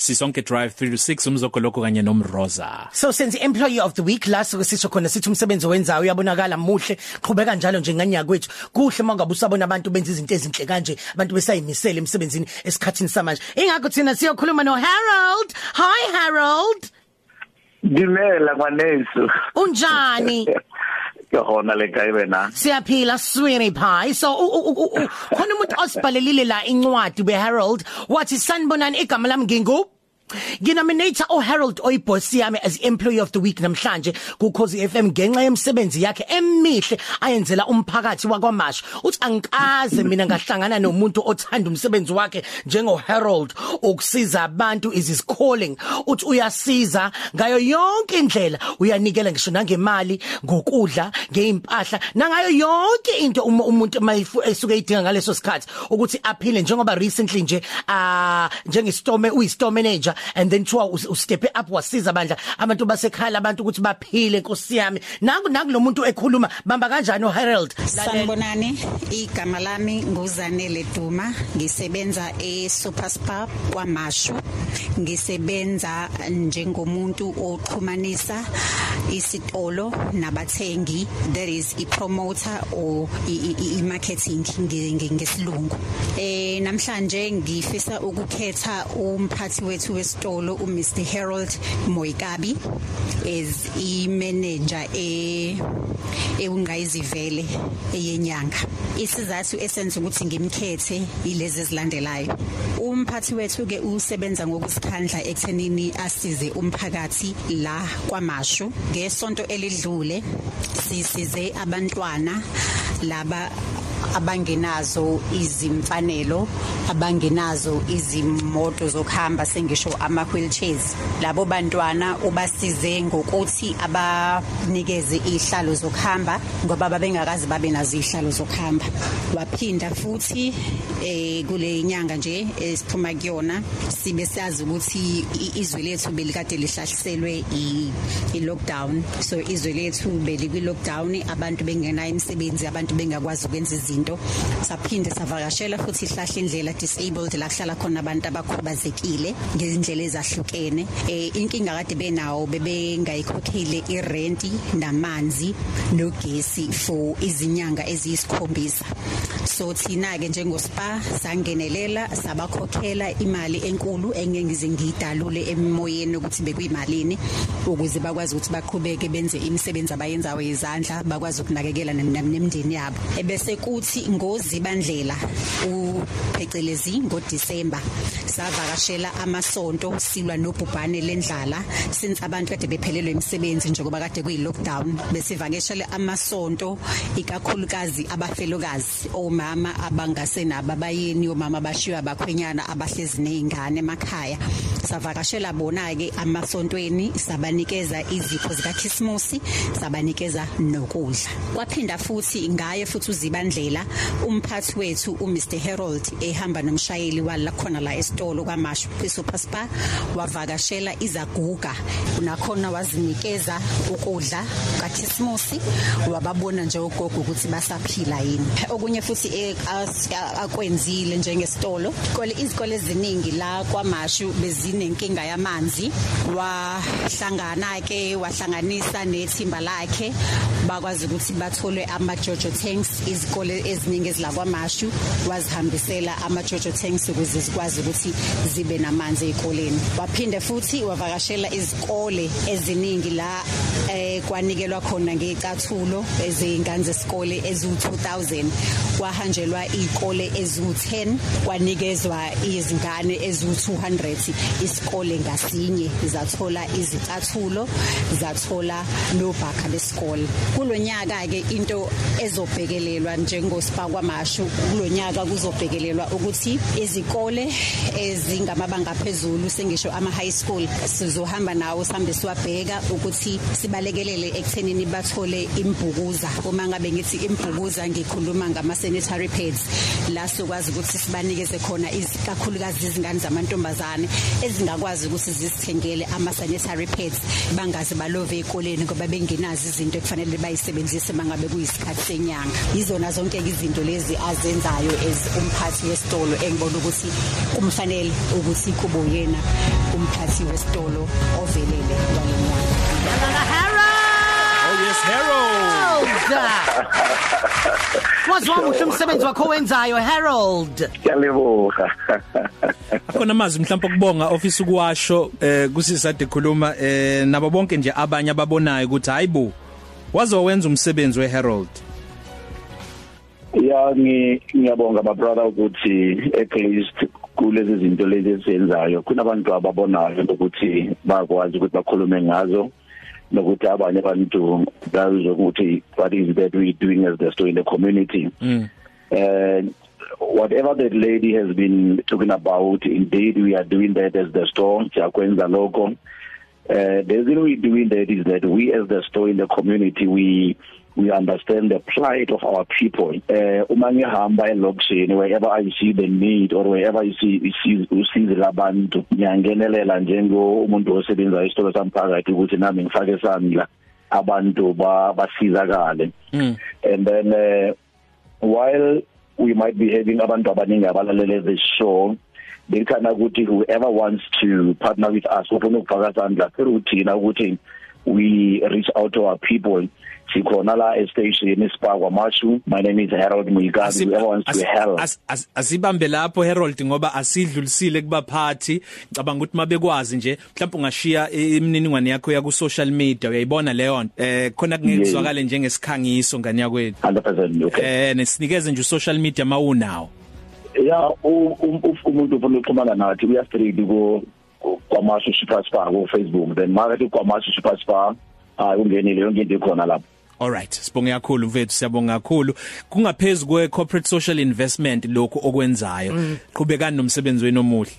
sisonke drive 3 to 6 umzogoloko kanye nomroza. So senze employee of the week last sisho khona sithi umsebenzi owenzayo uyabonakala muhle qhubeka njalo nje nganyaka kwethu. Kuhle mangabe usabona abantu benza izinto ezinhle kanje abantu besayimisela emsebenzini esikhathini samanje. Ingakho thina siyokhuluma no Harold hi Harold Dimela ngwaneso. unjani? Ke hona le kae wena? siyaphila sweetie pie so u- u- u- u- khona umuntu osibhalelile la incwadi be Harold wathi sanibonani igama lami ngingu Nginominate uHarold Oyiboss yami as employee of the week namhlanje kuKhosi FM ngenxa yemsebenzi yakhe emihle ayenzela umphakathi wakwaMasha. Uthi angikaze mina ngahlangana nomuntu othanda umsebenzi wakhe njengo Harold ukusiza abantu is his calling. Uthi uyasiza ngayo yonke indlela uyanikela ngisho nangemali, ngokudla, ngeimpahla, nangayo yonke into uma umuntu mayifu esuke idinga ngaleso sikhathi ukuthi aphile njengoba recently nje ah njengestore uyistore manager and then thiwa ustep up wasiza bandla. Abantu basekhala abantu ukuthi baphile Nkosi yami. Nangu nakulomuntu ekhuluma bamba kanjani uHarold Sanibonani igama lami nguzanele Duma. Ngisebenza eSuperspa kwaMashu. Ngisebenza njengomuntu oxhumanisa isitolo nabathengi that is i promoter or i marketing ngesilungu. Eh namhlanje ngifisa ukukhetha umphathi wethu wesitolo uMr. Harold Moikabi as i manager e eungayizivele eyenyanga. Isizathu esenza ukuthi ngimkhethe ilezi ezilandelayo. Umphathi wethu ke usebenza ngokusikhandla ekuthenini asize umphakathi la kwamashu. Ngesonto elidlule sisize abantwana laba abangenazo izimfanelo abangenazo izimoto zokuhamba sengisho ama wheelchairs labo bantwana ubasize ngokuthi abanikeze ihlalo zokuhamba ngoba babengakazi babe nazo ihlalo zokuhamba. Waphinda futhi eh kule nyanga nje esiphuma kuyona sibe siyazi ukuthi izwe lethu belikade lihlahliselwe i lockdown so izwe lethu belikwi lockdown abantu bengenayo imisebenzi abantu bengakwazi ukwenza izinto saphinde savakashela futhi ihlahla indlela disabled la kuhlala khona abantu abakhubazekile ngezindlela ezahlukene. Eh inkinga kade benawo bebengayikhokhile irenti namanzi nogesi for izinyanga eziyisikhombisa so thina ke njengospa sangenelela sabakhokhela imali enkulu engeke ngize ngidalule emoyeni ukuthi bekuyimalini ukuze bakwazi ukuthi baqhubeke benze imisebenzi abayenzayo yezandla bakwazi ukunakekela nemndeni yabo. Ebese kuthi ngozibandlela uphecelezi ngoDisemba savakashela amasonto silwa nobhubhane lendlala since abantu kade bephelelwe imisebenzi njengoba kade kuyi lockdown besivakeshele amasonto ikakhulukazi abafelokazi omama abangasenabo abayeni omama bashiwa abakhwenyana abahlezi nezingane emakhaya. Savakashela bona ke amasontweni sabanikeza izipho zika Christmas sabanikeza nokudla. Kwaphinda futhi ngaye futhi uzibandlela umphathi wethu uMr. Harold ehamba nomshayeli wala khona la esitolo kwaMashu Super Spa wavakashela izaguga. Unakhona wazinikeza ukudla kaKrismus wababona nje ugogo ukuthi basaphila yini. Okunye futhi akwenzile njengesitolo. Kole izikole eziningi la kwaMashu bezinenkinga yamanzi. Wahlangana ke wahlanganisa nethimba lakhe. Bakwazi ukuthi bathole ama Jojo tanks. Izikole eziningi ezila kwaMashu wazihambisela ama Jojo tanks ukuze zikwazi ukuthi zibe namanzi ezikoleni waphinde futhi wavakashela izikole eziningi la eh kwanikelwa khona ngecathulo ezingane zesikole ezu2000 kwahanjelwa izikole ezu10 kwanikezwa izingane ezu200 isikole ngasinye zathola izicathulo zathola nobhakha besikole. Kulonyaka ke into ezobhekelelwa njengospa kwamashu kulonyaka kuzobhekelelwa ukuthi izikole ezingamabanga phezulu sengisho ama high school sizohamba nawo sihambe siwabheka ukuthi sibalekelele ekuthenini bathole imbhukuza uma ngabe ngithi imbhukuza ngikhuluma ngama sanitary pads. La sokwazi ukuthi sibanikeze khona izikakhulukazi izingane zamantombazane ezingakwazi ukuthi zisithengele ama sanitary pads bangaze balove ekoleni ngoba bengenazi izinto ekufanele bayisebenzise mangabe kuyisikhathi senyanga. Izona zonke izinto lezi azenzayo as umphathi wesitolo engibona ukuthi kumfanele ukuthi kubo yena umphathi wesitolo Harold. Wazwa muhle umsebenzi wakho wenzayo Harold Ngiyalibuka. Khona amazwi mhlawumbe ukubonga office ukuwasho eh kusisade khuluma eh nabo bonke nje abanye ababonayo ukuthi hayibo wazowenza umsebenzi weHarold. Ya ngi ngiyabonga ma brother ukuthi at least kulezi zinto lezi ezenzayo kunabantu ababonayo ukuthi bakwazi ukuthi bakhulume ngazo nokuthi abanye abantu bazwe ukuthi what is that we doing as the story in the community? Mm. and whatever that lady has been talking about indeed we are doing that as the store siyakwenza lokho. Uh, the reason we're doing that is that we as the store in the community we we understand the plight of our people. Uh, uma ngihamba elokishini wherever i see the need or wherever i see see usizi labantu ngiyangenelela njengo umuntu osebenza esitolo samphakathi ukuthi nami ngifake isandla. Abantu ba basizakale. Mm. and then uh, while we might be having abantu abaningi abalalele this show bekhana ukuthi whoever wants to partner with us ufuna ukufaka sandla kuthina ukuthi we reach out to our people. Sikhona la estation Spa kwamashu my name is Harold Muigazi whoever wants to help. as- as- asibambe lapho Harold ngoba asidlulisile kubaphathi ngicabanga ukuthi mabekwazi nje mhlawumbe ungashiya imininingwane yakho ya ku social media uyayibona leyo nto? Eh khona kungekuzwakale njengesikhangiso ngani yakwethu. 100% okay. Eh nesinikeze nje social media mawunawo. Yeah u- u- u- umuntu ufuna ukuxhumana nathi uya straight ku kwamashu Super Spa ku Facebook then makathi kwamashu Super Spa hayi ungenile yonke into ikhona lapho Alright, sibonge kakhulu mfethu, siyabonga kakhulu. Kungaphezulu kwe corporate social investment lokho okwenzayo. Qhubekani nomsebenzi wenu omuhle.